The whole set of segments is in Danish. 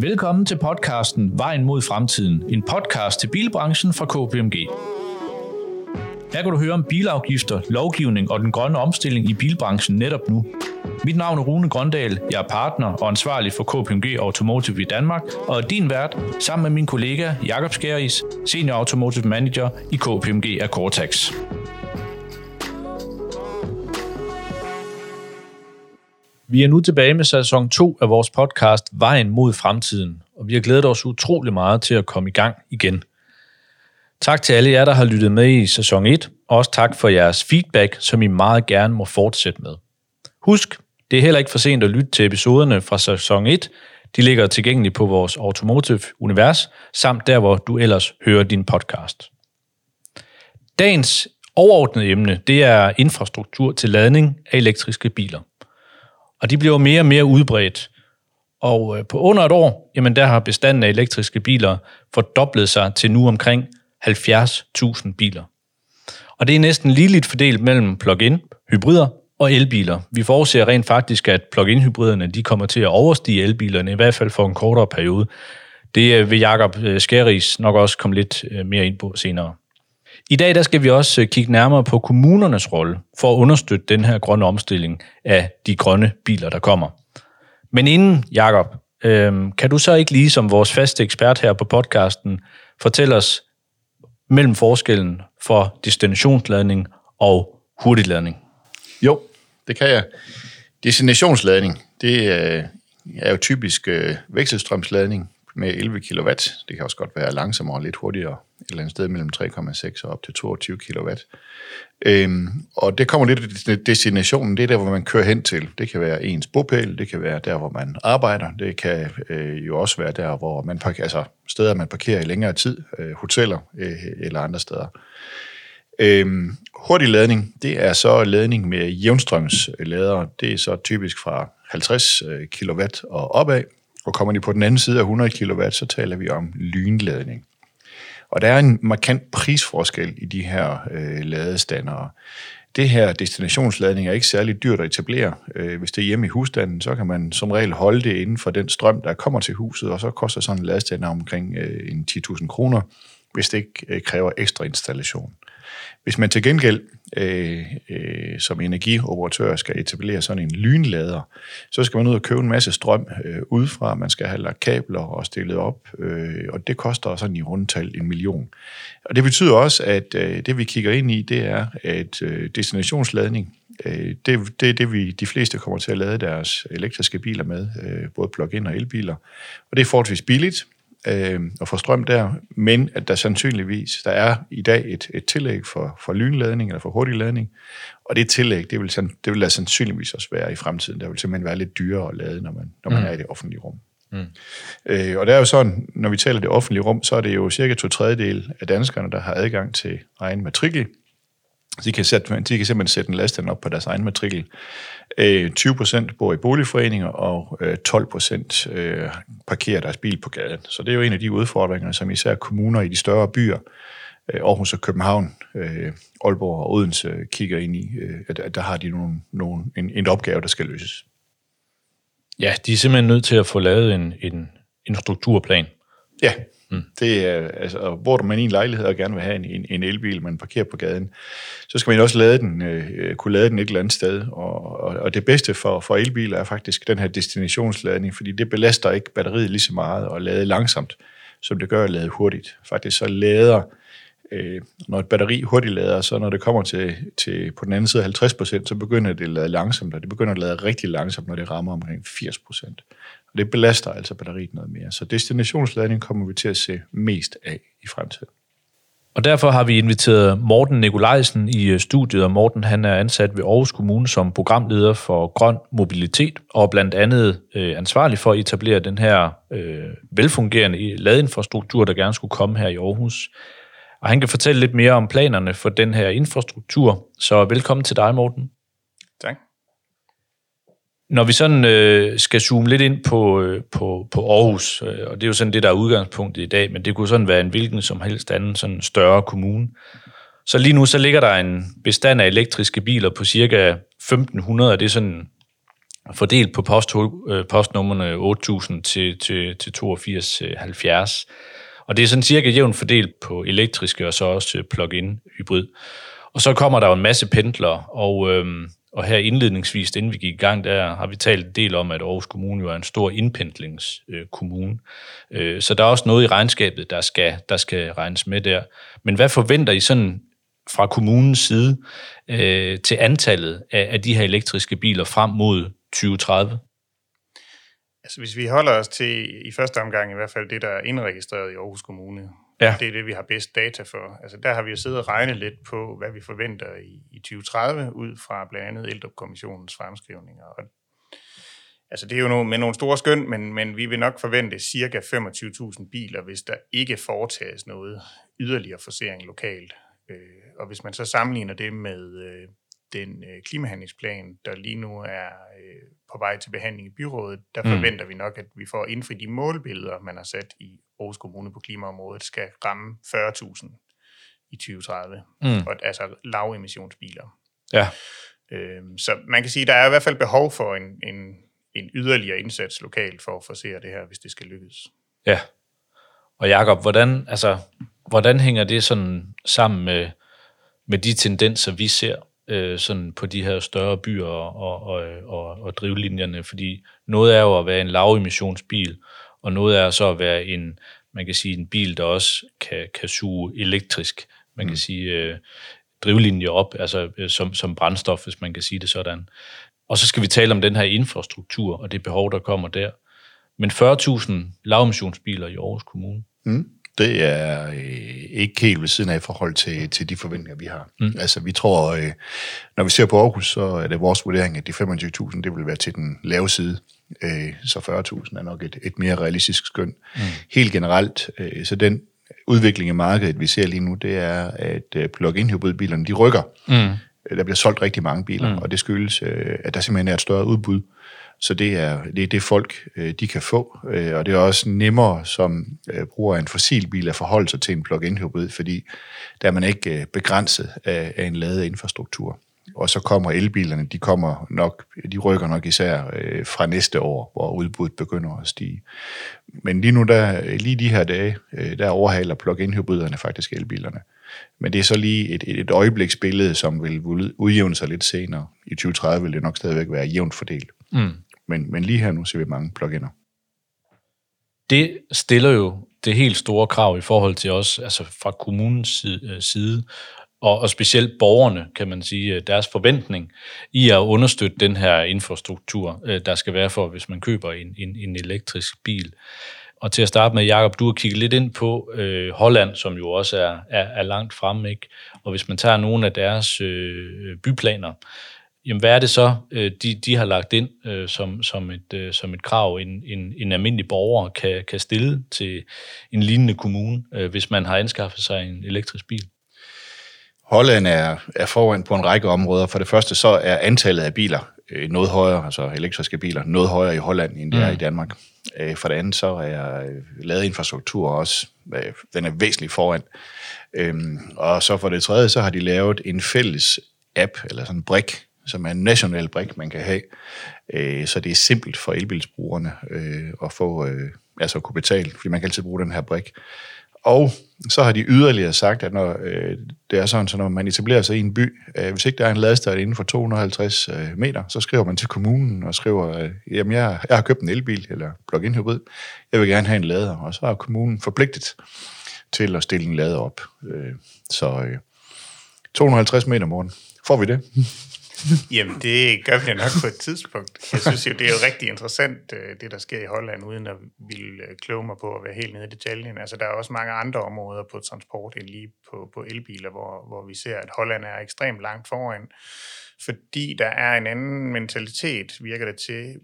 Velkommen til podcasten Vejen mod fremtiden, en podcast til bilbranchen fra KPMG. Her kan du høre om bilafgifter, lovgivning og den grønne omstilling i bilbranchen netop nu. Mit navn er Rune Grøndal, jeg er partner og ansvarlig for KPMG Automotive i Danmark, og er din vært sammen med min kollega Jakob Skæris, Senior Automotive Manager i KPMG Akortax. Vi er nu tilbage med sæson 2 af vores podcast Vejen mod fremtiden, og vi har glædet os utrolig meget til at komme i gang igen. Tak til alle jer, der har lyttet med i sæson 1, og også tak for jeres feedback, som I meget gerne må fortsætte med. Husk, det er heller ikke for sent at lytte til episoderne fra sæson 1. De ligger tilgængelige på vores Automotive Univers, samt der, hvor du ellers hører din podcast. Dagens overordnede emne, det er infrastruktur til ladning af elektriske biler – og de bliver mere og mere udbredt. Og øh, på under et år, jamen der har bestanden af elektriske biler fordoblet sig til nu omkring 70.000 biler. Og det er næsten ligeligt fordelt mellem plug-in, hybrider og elbiler. Vi forudser rent faktisk, at plug-in hybriderne de kommer til at overstige elbilerne, i hvert fald for en kortere periode. Det øh, vil Jakob øh, Skæris nok også komme lidt mere ind på senere. I dag der skal vi også øh, kigge nærmere på kommunernes rolle for at understøtte den her grønne omstilling af de grønne biler, der kommer. Men inden, Jakob, øh, kan du så ikke lige som vores faste ekspert her på podcasten fortælle os mellem forskellen for destinationsladning og hurtigladning? Jo, det kan jeg. Destinationsladning, det øh, er jo typisk øh, vekselstrømsladning med 11 kW. Det kan også godt være langsommere og lidt hurtigere et eller andet sted mellem 3,6 og op til 22 kW. Øhm, og det kommer lidt til destinationen, det er der, hvor man kører hen til. Det kan være ens bopæl, det kan være der, hvor man arbejder, det kan øh, jo også være der, hvor man parkerer, altså steder, man parkerer i længere tid, øh, hoteller øh, eller andre steder. Øhm, hurtig ladning, det er så ladning med jævnstrømsladere. Det er så typisk fra 50 øh, kW og opad. Og kommer de på den anden side af 100 kW, så taler vi om lynladning. Og der er en markant prisforskel i de her øh, ladestandere. Det her destinationsladning er ikke særlig dyrt at etablere. Øh, hvis det er hjemme i husstanden, så kan man som regel holde det inden for den strøm, der kommer til huset, og så koster sådan en ladestander omkring øh, en 10.000 kroner, hvis det ikke øh, kræver ekstra installation. Hvis man til gengæld øh, øh, som energioperatør skal etablere sådan en lynlader, så skal man ud og købe en masse strøm øh, udefra. Man skal have lagt kabler og stillet op, øh, og det koster sådan i rundtal en million. Og det betyder også, at øh, det vi kigger ind i, det er, at øh, destinationsladning, øh, det, det er det, vi de fleste kommer til at lade deres elektriske biler med, øh, både plug-in og elbiler. Og det er forholdsvis billigt øh, og få strøm der, men at der sandsynligvis, der er i dag et, et tillæg for, for lynladning eller for hurtig ladning, og det tillæg, det vil, det vil der sandsynligvis også være i fremtiden. Der vil simpelthen være lidt dyrere at lade, når man, når man mm. er i det offentlige rum. Mm. Øh, og det er jo sådan, når vi taler det offentlige rum, så er det jo cirka to tredjedel af danskerne, der har adgang til egen matrikel. De kan, sætte, de kan simpelthen sætte en laststand op på deres egen matrikel. 20 øh, procent bor i boligforeninger, og 12 øh, procent øh, parkerer deres bil på gaden. Så det er jo en af de udfordringer, som især kommuner i de større byer, Aarhus og København, Aalborg og Odense kigger ind i, at der har de nogle, nogle, en, en opgave, der skal løses. Ja, de er simpelthen nødt til at få lavet en, en, en strukturplan. Ja, Mm. Det er, altså, hvor man i en lejlighed og gerne vil have en, en, en elbil, man parkerer på gaden, så skal man også lade den, øh, øh, kunne lade den et eller andet sted. Og, og, og det bedste for, for elbiler er faktisk den her destinationsladning, fordi det belaster ikke batteriet lige så meget at lade langsomt, som det gør at lade hurtigt. Faktisk så lader øh, når et batteri hurtigt lader, så når det kommer til, til på den anden side 50% så begynder det at lade langsomt, og det begynder at lade rigtig langsomt, når det rammer omkring 80% og det belaster altså batteriet noget mere. Så destinationsladning kommer vi til at se mest af i fremtiden. Og derfor har vi inviteret Morten Nikolajsen i øh, studiet, og Morten han er ansat ved Aarhus Kommune som programleder for grøn mobilitet, og blandt andet øh, ansvarlig for at etablere den her øh, velfungerende ladeinfrastruktur, der gerne skulle komme her i Aarhus. Og han kan fortælle lidt mere om planerne for den her infrastruktur. Så velkommen til dig, Morten. Når vi sådan øh, skal zoome lidt ind på, øh, på, på Aarhus, øh, og det er jo sådan det, der er udgangspunktet i dag, men det kunne sådan være en hvilken som helst anden sådan større kommune. Så lige nu så ligger der en bestand af elektriske biler på cirka 1500, og det er sådan fordelt på post, øh, postnummerne 8000 til, til, til 8270. Øh, og det er sådan cirka jævnt fordelt på elektriske og så også plug-in hybrid. Og så kommer der jo en masse pendlere, og, øhm, og her indledningsvis, inden vi gik i gang, der har vi talt en del om, at Aarhus Kommune jo er en stor indpendlingskommune. Øh, så der er også noget i regnskabet, der skal, der skal regnes med der. Men hvad forventer I sådan fra kommunens side øh, til antallet af, af de her elektriske biler frem mod 2030? Altså hvis vi holder os til i første omgang i hvert fald det, der er indregistreret i Aarhus Kommune, ja. det er det, vi har bedst data for. Altså der har vi jo siddet og regnet lidt på, hvad vi forventer i, i 2030, ud fra blandt andet Ældrekommissionens fremskrivninger. Og, altså det er jo nogle, med nogle store skøn, men, men vi vil nok forvente cirka 25.000 biler, hvis der ikke foretages noget yderligere forsering lokalt. Øh, og hvis man så sammenligner det med øh, den øh, klimahandlingsplan, der lige nu er øh, på vej til behandling i byrådet, der mm. forventer vi nok, at vi får indfri de målbilleder, man har sat i Aarhus Kommune på klimaområdet, skal ramme 40.000 i 2030. Mm. Og, altså lavemissionsbiler. Ja. Øhm, så man kan sige, at der er i hvert fald behov for en, en, en yderligere indsats lokalt for at forsere det her, hvis det skal lykkes. Ja. Og Jakob, hvordan, altså, hvordan hænger det sådan sammen med, med de tendenser, vi ser øh, sådan på de her større byer og, og, og, og drivlinjerne, fordi noget er jo at være en lavemissionsbil, og noget er så at være en, man kan sige, en bil, der også kan, kan suge elektrisk, man kan mm. sige, øh, drivlinjer op, altså øh, som, som brændstof, hvis man kan sige det sådan. Og så skal vi tale om den her infrastruktur og det behov, der kommer der. Men 40.000 lavemissionsbiler i Aarhus Kommune. Mm det er øh, ikke helt ved siden af i forhold til, til de forventninger, vi har. Mm. Altså, vi tror, øh, når vi ser på Aarhus, så er det vores vurdering, at de 25.000, det vil være til den lave side. Øh, så 40.000 er nok et, et mere realistisk skøn. Mm. Helt generelt, øh, så den udvikling i markedet, vi ser lige nu, det er, at øh, plug-in hybridbilerne, de rykker. Mm. Der bliver solgt rigtig mange biler, mm. og det skyldes, øh, at der simpelthen er et større udbud. Så det er det, er det folk øh, de kan få, øh, og det er også nemmere som øh, bruger en fossilbil at forholde sig til en plug-in hybrid, fordi der er man ikke begrænset af, af en ladeinfrastruktur. Og så kommer elbilerne, de kommer nok, de rykker nok især fra næste år, hvor udbuddet begynder at stige. Men lige nu, der, lige de her dage, der overhaler plug-in hybriderne faktisk elbilerne. Men det er så lige et, et øjebliksbillede, som vil udjævne sig lidt senere. I 2030 vil det nok stadigvæk være jævnt fordelt. Mm. Men, men lige her nu ser vi mange pluginer. Det stiller jo det helt store krav i forhold til os, altså fra kommunens øh, side, og, og specielt borgerne, kan man sige, øh, deres forventning i at understøtte den her infrastruktur, øh, der skal være for, hvis man køber en, en, en elektrisk bil. Og til at starte med, Jakob, du har kigget lidt ind på øh, Holland, som jo også er, er, er langt fremme, ikke? Og hvis man tager nogle af deres øh, byplaner, jamen hvad er det så, øh, de, de har lagt ind øh, som, som, et, øh, som et krav, en, en, en almindelig borger kan, kan stille til en lignende kommune, øh, hvis man har anskaffet sig en elektrisk bil? Holland er, er foran på en række områder. For det første så er antallet af biler øh, noget højere, altså elektriske biler, noget højere i Holland, end det mm. er i Danmark. Øh, for det andet så er øh, ladeinfrastruktur også, øh, den er væsentligt foran. Øh, og så for det tredje, så har de lavet en fælles app, eller sådan en brik, som er en national brik, man kan have. Øh, så det er simpelt for elbilsbrugerne øh, at få, øh, altså at kunne betale, fordi man kan altid bruge den her brik. Og så har de yderligere sagt, at når øh, det er sådan, så når man etablerer sig i en by, øh, hvis ikke der er en ladestation inden for 250 øh, meter, så skriver man til kommunen og skriver, øh, jamen jeg, jeg har købt en elbil eller plug-in hybrid, jeg vil gerne have en lader, og så er kommunen forpligtet til at stille en lader op. Øh, så øh, 250 meter morgen. Får vi det? Jamen, det gør vi nok på et tidspunkt. Jeg synes jo, det er jo rigtig interessant, øh, det der sker i Holland, uden at ville øh, kloge mig på at være helt nede i detaljen. Altså, der er også mange andre områder på transport end lige på, på elbiler, hvor, hvor vi ser, at Holland er ekstremt langt foran fordi der er en anden mentalitet, virker det til,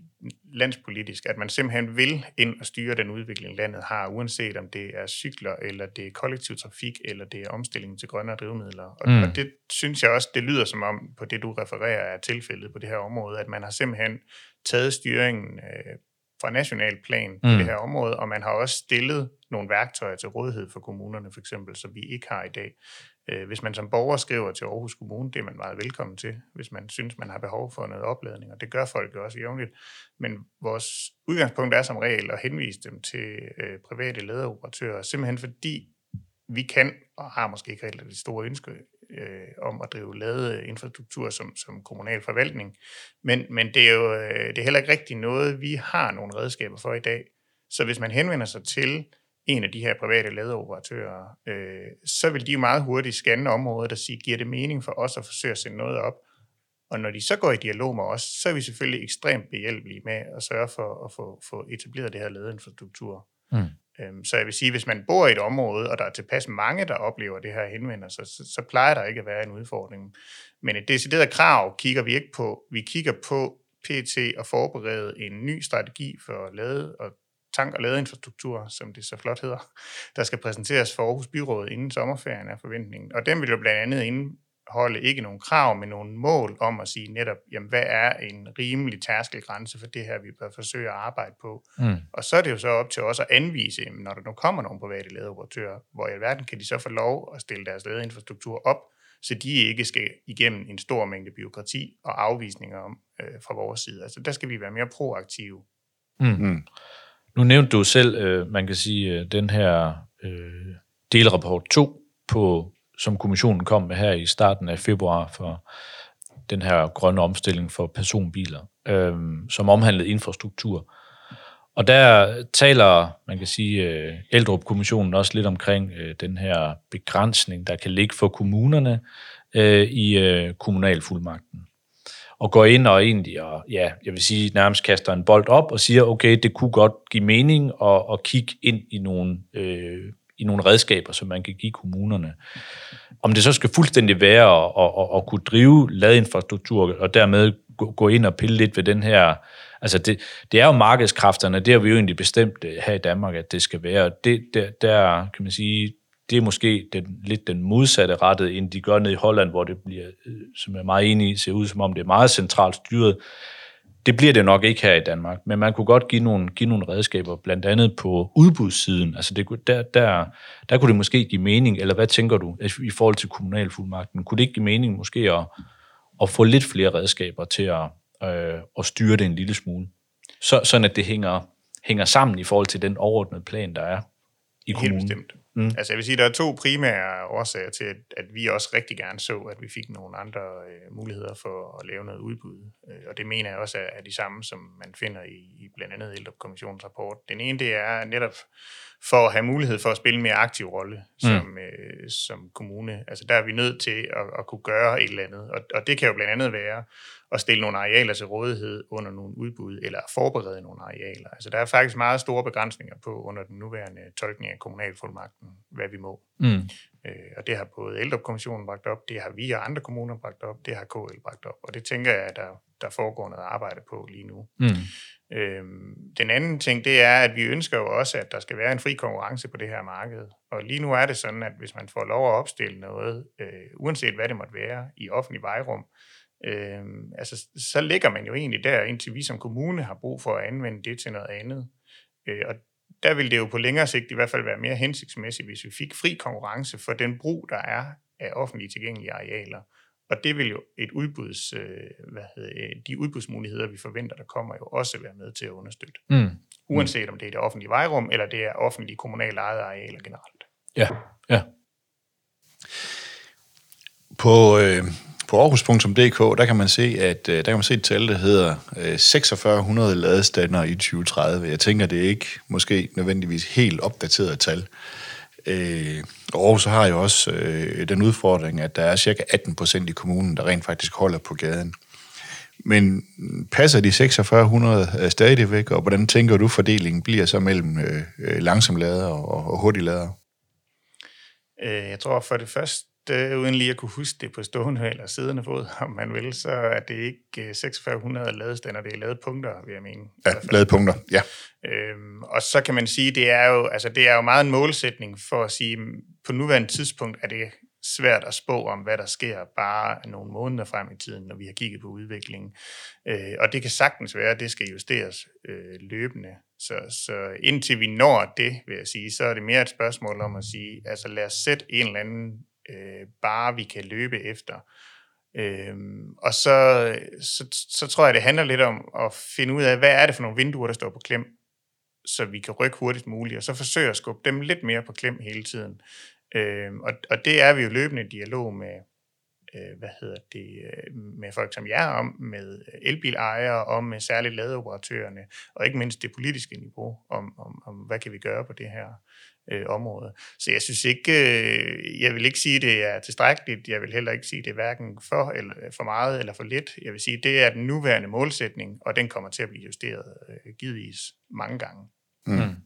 landspolitisk, at man simpelthen vil ind og styre den udvikling, landet har, uanset om det er cykler, eller det er kollektiv trafik, eller det er omstilling til grønne drivmidler. Og, mm. og det synes jeg også, det lyder som om, på det du refererer, er tilfældet på det her område, at man har simpelthen taget styringen øh, fra national plan mm. på det her område, og man har også stillet nogle værktøjer til rådighed for kommunerne, for eksempel, som vi ikke har i dag. Øh, hvis man som borger skriver til Aarhus Kommune, det er man meget velkommen til, hvis man synes, man har behov for noget opladning, og det gør folk jo også jævnligt. Men vores udgangspunkt er som regel at henvise dem til øh, private lederoperatører, simpelthen fordi vi kan, og har måske ikke rigtig det store ønske øh, om at drive lavet infrastruktur som, som kommunal forvaltning. Men, men det er jo øh, det er heller ikke rigtig noget, vi har nogle redskaber for i dag. Så hvis man henvender sig til en af de her private ladeoperatører, øh, så vil de meget hurtigt scanne området og sige, giver det mening for os at forsøge at sende noget op? Og når de så går i dialog med os, så er vi selvfølgelig ekstremt behjælpelige med at sørge for at få, få etableret det her ladeinfrastruktur. Mm. Øhm, så jeg vil sige, hvis man bor i et område, og der er tilpas mange, der oplever det her henvender sig, så, så plejer der ikke at være en udfordring. Men et decideret krav kigger vi ikke på. Vi kigger på PT at forberede en ny strategi for lade og tank- og ladeinfrastruktur, som det så flot hedder, der skal præsenteres for Aarhus Byråd inden sommerferien er forventningen. Og den vil jo blandt andet indeholde ikke nogen krav, men nogle mål om at sige netop, jamen, hvad er en rimelig tærskelgrænse for det her, vi bør forsøge at arbejde på. Mm. Og så er det jo så op til os at anvise, jamen, når der nu kommer nogle private ladeoperatører, hvor i alverden kan de så få lov at stille deres ladeinfrastruktur op, så de ikke skal igennem en stor mængde byråkrati og afvisninger om, øh, fra vores side. Altså der skal vi være mere proaktive. Mm. Mm. Nu nævnte du selv, øh, man kan sige, øh, den her øh, delrapport 2, på, som kommissionen kom med her i starten af februar for den her grønne omstilling for personbiler, øh, som omhandlede infrastruktur. Og der taler, man kan sige, øh, Eldrup-kommissionen også lidt omkring øh, den her begrænsning, der kan ligge for kommunerne øh, i øh, kommunalfuldmagten og går ind og egentlig, og, ja, jeg vil sige, nærmest kaster en bold op og siger, okay, det kunne godt give mening at, at kigge ind i nogle, øh, i nogle redskaber, som man kan give kommunerne. Om det så skal fuldstændig være at, at, at, at kunne drive ladeinfrastruktur, og dermed gå, gå ind og pille lidt ved den her, altså det, det er jo markedskræfterne, det har vi jo egentlig bestemt øh, her i Danmark, at det skal være. Og Det, der, der kan man sige, det er måske den, lidt den modsatte rettet, end de gør ned i Holland, hvor det bliver, øh, som jeg er meget enig i, ser ud som om det er meget centralt styret. Det bliver det nok ikke her i Danmark, men man kunne godt give nogle, give nogle redskaber, blandt andet på udbudssiden. Altså det, der, der, der kunne det måske give mening, eller hvad tænker du i forhold til kommunalfuldmagten? Kunne det ikke give mening måske at, at få lidt flere redskaber til at, øh, at styre det en lille smule? Så, sådan at det hænger, hænger sammen i forhold til den overordnede plan, der er i kommunen. Helt bestemt. Mm. Altså jeg vil sige, der er to primære årsager til, at, at vi også rigtig gerne så, at vi fik nogle andre øh, muligheder for at lave noget udbud. Øh, og det mener jeg også er, er de samme, som man finder i, i blandt andet Ældrekommissionens rapport. Den ene, det er netop for at have mulighed for at spille en mere aktiv rolle mm. som, mm. øh, som kommune. Altså der er vi nødt til at, at kunne gøre et eller andet. Og, og det kan jo blandt andet være at stille nogle arealer til rådighed under nogle udbud, eller forberede nogle arealer. Altså der er faktisk meget store begrænsninger på under den nuværende tolkning af kommunalfuldmagten, hvad vi må. Mm. Øh, og det har både ældrekommissionen bragt op, det har vi og andre kommuner bragt op, det har KL bragt op, og det tænker jeg, at der, der foregår noget arbejde på lige nu. Mm. Øhm, den anden ting, det er, at vi ønsker jo også, at der skal være en fri konkurrence på det her marked. Og lige nu er det sådan, at hvis man får lov at opstille noget, øh, uanset hvad det måtte være, i offentlig vejrum, øh, altså, så ligger man jo egentlig der, indtil vi som kommune har brug for at anvende det til noget andet. Øh, og der vil det jo på længere sigt i hvert fald være mere hensigtsmæssigt, hvis vi fik fri konkurrence for den brug, der er af offentligt tilgængelige arealer. Og det vil jo et udbuds, øh, hvad hedder, de udbudsmuligheder, vi forventer, der kommer, jo også være med til at understøtte. Mm. Uanset om det er det offentlige vejrum, eller det er offentlige kommunale ejede arealer generelt. Ja, ja. På, øh, på Aarhus.dk, der kan man se, at øh, der kan man se et tal, der hedder 4600 øh, ladestander i 2030. Jeg tænker, det er ikke måske nødvendigvis helt opdateret tal. Øh, Aarhus har jo også øh, den udfordring, at der er cirka 18 procent i kommunen, der rent faktisk holder på gaden. Men passer de 4600 øh, stadigvæk, og hvordan tænker du, fordelingen bliver så mellem øh, øh langsomlader og, og hurtiglader? Øh, jeg tror for det første, øh, uden lige at kunne huske det på stående eller siddende fod, om man vil, så er det ikke 4600 øh, ladestander, det er ladepunkter, vil jeg mene. Ja, ladepunkter, ja. Øhm, og så kan man sige, det er jo, altså det er jo meget en målsætning for at sige, på nuværende tidspunkt er det svært at spå om, hvad der sker bare nogle måneder frem i tiden, når vi har kigget på udviklingen. Øh, og det kan sagtens være, at det skal justeres øh, løbende. Så, så indtil vi når det, vil jeg sige, så er det mere et spørgsmål om at sige, altså lad os sætte en eller anden øh, bare vi kan løbe efter. Øhm, og så, så, så tror jeg, det handler lidt om at finde ud af, hvad er det for nogle vinduer, der står på klem, så vi kan rykke hurtigst muligt, og så forsøge at skubbe dem lidt mere på klem hele tiden. Øhm, og, og det er vi jo løbende i dialog med, øh, hvad hedder det, øh, med folk som jer om, med elbilejere, om med særligt ladeoperatørerne, og ikke mindst det politiske niveau, om, om, om hvad kan vi gøre på det her øh, område. Så jeg synes ikke, øh, jeg vil ikke sige, at det er tilstrækkeligt, jeg vil heller ikke sige, at det er hverken for, eller, for meget eller for lidt. Jeg vil sige, at det er den nuværende målsætning, og den kommer til at blive justeret øh, givetvis mange gange. Mm. mm.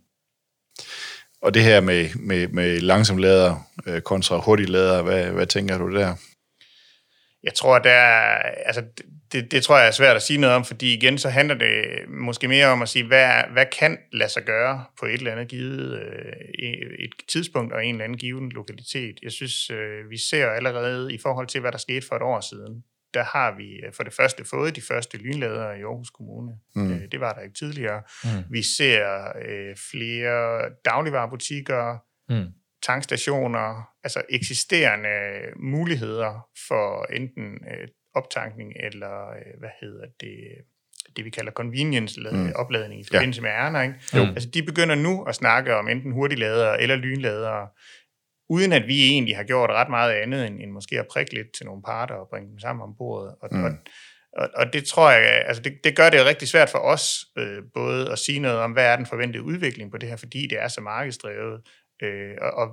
Og det her med, med, med langsom lader øh, kontra hurtig lader, hvad, hvad tænker du der? Jeg tror, der er, altså, det, det tror jeg er svært at sige noget om, fordi igen, så handler det måske mere om at sige, hvad, hvad kan lade sig gøre på et eller andet givet øh, et tidspunkt og en eller anden given lokalitet. Jeg synes, øh, vi ser allerede i forhold til, hvad der skete for et år siden, der har vi øh, for det første fået de første lynladere i Aarhus Kommune. Mm. Øh, det var der ikke tidligere. Mm. Vi ser øh, flere dagligvarerbutikker, mm tankstationer, altså eksisterende muligheder for enten øh, optankning eller, øh, hvad hedder det, det vi kalder convenience mm. opladning i forbindelse ja. med ærner. Ikke? Jo. Altså de begynder nu at snakke om enten hurtigladere eller lynladere, uden at vi egentlig har gjort ret meget andet end, end måske at prikke lidt til nogle parter og bringe dem sammen om bordet. Og, mm. og, og, og det tror jeg, altså det, det gør det rigtig svært for os, øh, både at sige noget om, hvad er den forventede udvikling på det her, fordi det er så markedsdrevet, Øh, og, og,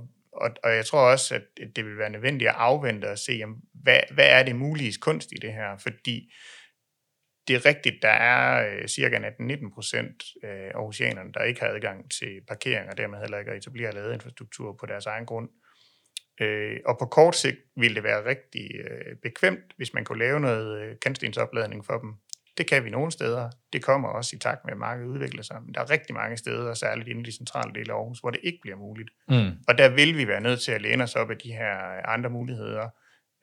og jeg tror også, at det vil være nødvendigt at afvente og se, jamen, hvad, hvad er det mulige kunst i det her? Fordi det er rigtigt, der er øh, cirka 19 procent øh, af oceanerne, der ikke har adgang til parkering, og dermed heller ikke at etablere ladeinfrastruktur på deres egen grund. Øh, og på kort sigt ville det være rigtig øh, bekvemt, hvis man kunne lave noget øh, kantstensopladning for dem, det kan vi nogle steder. Det kommer også i takt med, at markedet udvikler sig. Men der er rigtig mange steder, særligt inden de centrale dele af Aarhus, hvor det ikke bliver muligt. Mm. Og der vil vi være nødt til at læne os op af de her andre muligheder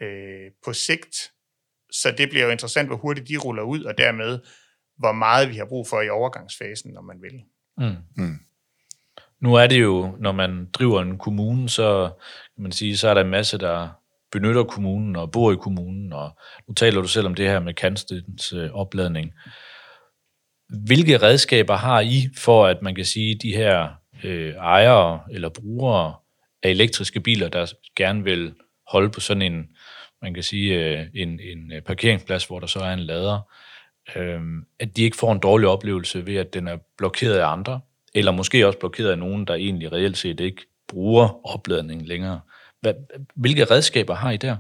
øh, på sigt. Så det bliver jo interessant, hvor hurtigt de ruller ud, og dermed, hvor meget vi har brug for i overgangsfasen, når man vil. Mm. Mm. Nu er det jo, når man driver en kommune, så kan man sige, så er der en masse, der benytter kommunen og bor i kommunen, og nu taler du selv om det her med kantstens øh, opladning. Hvilke redskaber har I for, at man kan sige, de her øh, ejere eller brugere af elektriske biler, der gerne vil holde på sådan en, man kan sige, øh, en, en øh, parkeringsplads, hvor der så er en lader, øh, at de ikke får en dårlig oplevelse ved, at den er blokeret af andre, eller måske også blokeret af nogen, der egentlig reelt set ikke bruger opladningen længere. Hvad, hvilke redskaber har I der?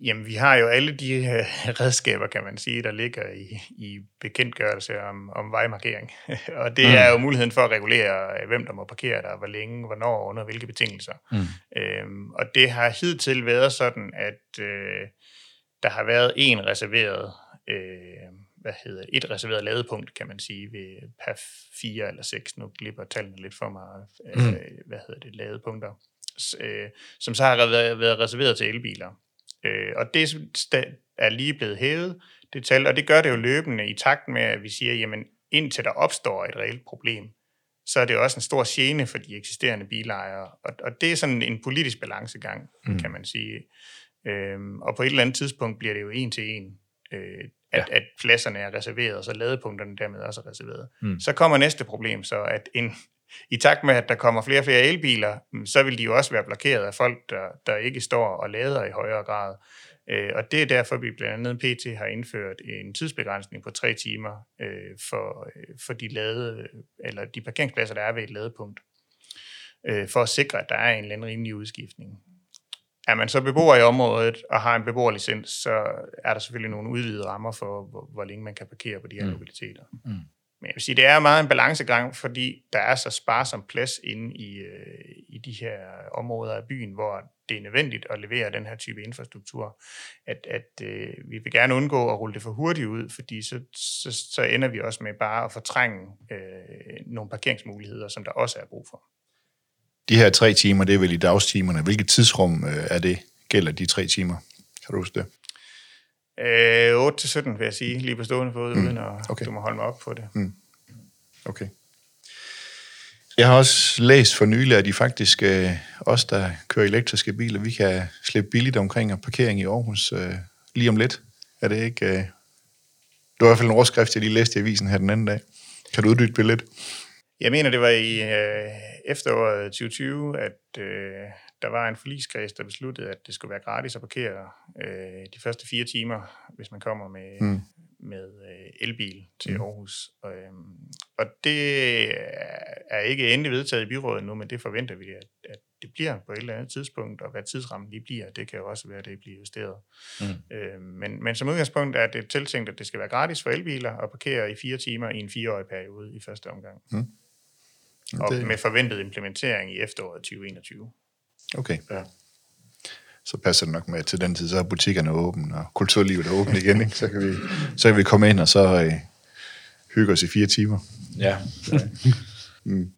Jamen, vi har jo alle de uh, redskaber, kan man sige, der ligger i, i bekendtgørelse om, om vejmarkering. og det mm. er jo muligheden for at regulere, øh, hvem der må parkere der, hvor længe, hvornår, under hvilke betingelser. Mm. Øhm, og det har hidtil været sådan, at øh, der har været en reserveret, øh, hvad hedder et reserveret ladepunkt, kan man sige, ved per 4 eller 6. Nu glipper tallene lidt for mig, øh, mm. hvad hedder det, ladepunkter øh, som så har været, været reserveret til elbiler. Øh, og det er lige blevet hævet, det tal, og det gør det jo løbende i takt med, at vi siger, jamen indtil der opstår et reelt problem, så er det også en stor gene for de eksisterende bilejere. Og, og det er sådan en politisk balancegang, mm. kan man sige. Øhm, og på et eller andet tidspunkt bliver det jo en til en, øh, at, ja. at pladserne er reserveret, og så ladepunkterne dermed også er reserveret. Mm. Så kommer næste problem så, at en, i takt med, at der kommer flere og flere elbiler, mm, så vil de jo også være blokeret af folk, der, der ikke står og lader i højere grad. Øh, og det er derfor, vi blandt andet PT har indført en tidsbegrænsning på tre timer øh, for, øh, for de, lade, eller de parkeringspladser, der er ved et ladepunkt, for at sikre, at der er en eller anden rimelig udskiftning. Er man så beboer i området og har en beboerlicens, så er der selvfølgelig nogle udvidede rammer for, hvor, hvor længe man kan parkere på de her mm. lokaliteter. Mm. Men jeg vil sige, det er meget en balancegang, fordi der er så sparsom plads inde i, øh, i de her områder af byen, hvor det er nødvendigt at levere den her type infrastruktur, at, at øh, vi vil gerne undgå at rulle det for hurtigt ud, fordi så, så, så ender vi også med bare at fortrænge øh, nogle parkeringsmuligheder, som der også er brug for. De her tre timer, det er vel i dagstimerne. Hvilket tidsrum øh, er det, gælder de tre timer? Kan du huske det? Øh, 8 til 17 vil jeg sige, lige på stående fod, mm. uden at okay. du må holde mig op på det. Mm. Okay. Jeg har også læst for nylig, at de faktisk, øh, os der kører elektriske biler, vi kan slippe billigt omkring og parkering i Aarhus øh, lige om lidt. Er det ikke... Øh, det var i hvert fald en overskrift, jeg lige læste i avisen her den anden dag. Kan du uddybe det lidt? Jeg mener, det var i øh, efteråret 2020, at øh, der var en forligskreds, der besluttede, at det skulle være gratis at parkere øh, de første fire timer, hvis man kommer med, mm. med øh, elbil til mm. Aarhus. Og, øh, og det er ikke endelig vedtaget i byrådet nu, men det forventer vi, at, at det bliver på et eller andet tidspunkt, og hvad tidsrammen lige bliver, det kan jo også være, at det bliver justeret. Mm. Øh, men, men som udgangspunkt er det tiltænkt, at det skal være gratis for elbiler at parkere i fire timer i en fireårig periode i første omgang. Mm. Og det... med forventet implementering i efteråret 2021. Okay. Ja. Så passer det nok med, at til den tid, så er butikkerne åbne, og kulturlivet er åbent igen, ikke? Så, kan vi, så kan vi komme ind og så øh, hygge os i fire timer. Ja. mm.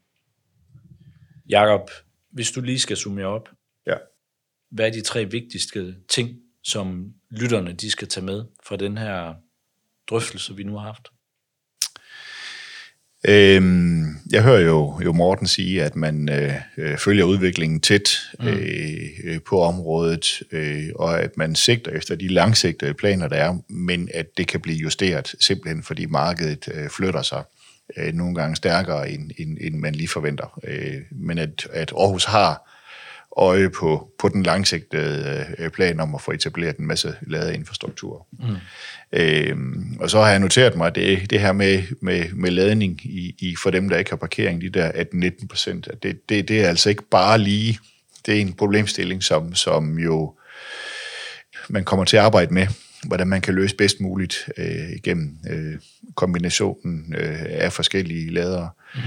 Jakob, hvis du lige skal summere op, ja. hvad er de tre vigtigste ting, som lytterne de skal tage med fra den her drøftelse, vi nu har haft? Øhm, jeg hører jo, jo Morten sige, at man øh, øh, følger udviklingen tæt mm. øh, på området, øh, og at man sigter efter de langsigtede planer, der er, men at det kan blive justeret simpelthen, fordi markedet øh, flytter sig øh, nogle gange stærkere, end, end, end man lige forventer. Øh, men at, at Aarhus har øje på, på den langsigtede øh, plan om at få etableret en masse ladeinfrastruktur. Mm. Øhm, og så har jeg noteret mig, det, det her med, med, med ladning i, i, for dem, der ikke har parkering, de der 18-19 procent, det, det, det er altså ikke bare lige, det er en problemstilling, som, som jo man kommer til at arbejde med, hvordan man kan løse bedst muligt øh, igennem øh, kombinationen øh, af forskellige ladere. Mm.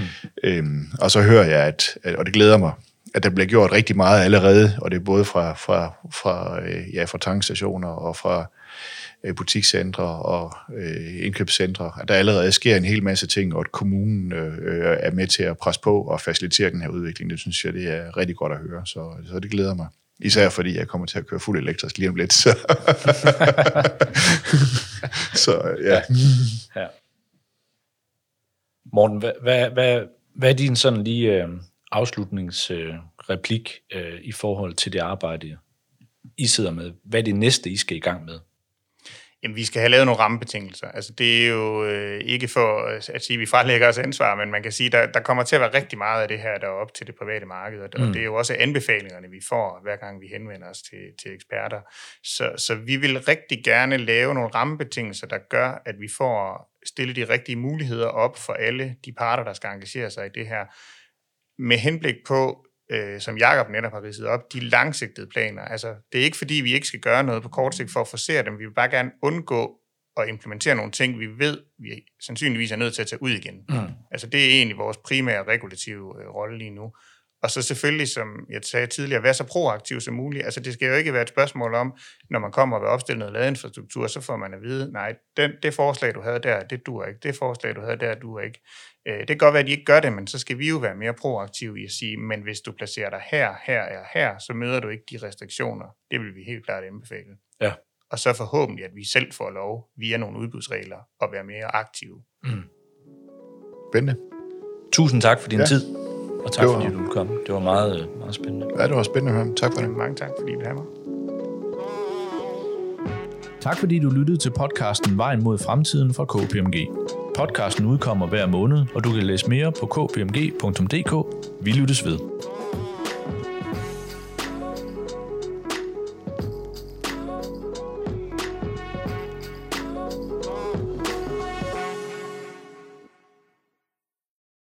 Øhm, og så hører jeg, at, at, og det glæder mig, at der bliver gjort rigtig meget allerede, og det er både fra, fra, fra, øh, ja, fra tankstationer og fra øh, butikscentre og øh, indkøbscentre, at der allerede sker en hel masse ting, og at kommunen øh, er med til at presse på og facilitere den her udvikling. Det synes jeg, det er rigtig godt at høre, så, så det glæder mig. Især fordi jeg kommer til at køre fuld elektrisk lige om lidt. Så, så ja. ja. Morten, hvad, hvad, hvad, hvad er din sådan lige... Øh afslutningsreplik øh, i forhold til det arbejde, I sidder med. Hvad er det næste, I skal i gang med? Jamen, vi skal have lavet nogle rammebetingelser. Altså, det er jo øh, ikke for at sige, at vi frelægger os ansvar, men man kan sige, at der, der kommer til at være rigtig meget af det her, der er op til det private marked, og mm. det er jo også anbefalingerne, vi får, hver gang vi henvender os til, til eksperter. Så, så vi vil rigtig gerne lave nogle rammebetingelser, der gør, at vi får stillet de rigtige muligheder op for alle de parter, der skal engagere sig i det her, med henblik på, øh, som Jakob netop har ridset op, de langsigtede planer. Altså, det er ikke fordi, vi ikke skal gøre noget på kort sigt for at forsere dem. Vi vil bare gerne undgå at implementere nogle ting, vi ved, vi sandsynligvis er nødt til at tage ud igen. Mm. Altså, det er egentlig vores primære regulative øh, rolle lige nu. Og så selvfølgelig, som jeg sagde tidligere, være så proaktiv som muligt. Altså det skal jo ikke være et spørgsmål om, når man kommer og vil opstille noget ladeinfrastruktur, så får man at vide, nej, den, det forslag, du havde der, det duer ikke. Det forslag, du havde der, duer ikke. Øh, det kan godt være, at de ikke gør det, men så skal vi jo være mere proaktive i at sige, men hvis du placerer dig her, her eller her, så møder du ikke de restriktioner. Det vil vi helt klart anbefale. Ja. Og så forhåbentlig, at vi selv får lov via nogle udbudsregler at være mere aktive. Mm. Spændende. Tusind tak for din ja. tid. Og tak var, fordi du kom. Det var meget, meget spændende. Ja, det var spændende at høre. Tak for det. Mange tak, fordi du havde mig. Tak fordi du lyttede til podcasten Vejen mod fremtiden fra KPMG. Podcasten udkommer hver måned, og du kan læse mere på kpmg.dk. Vi lyttes ved.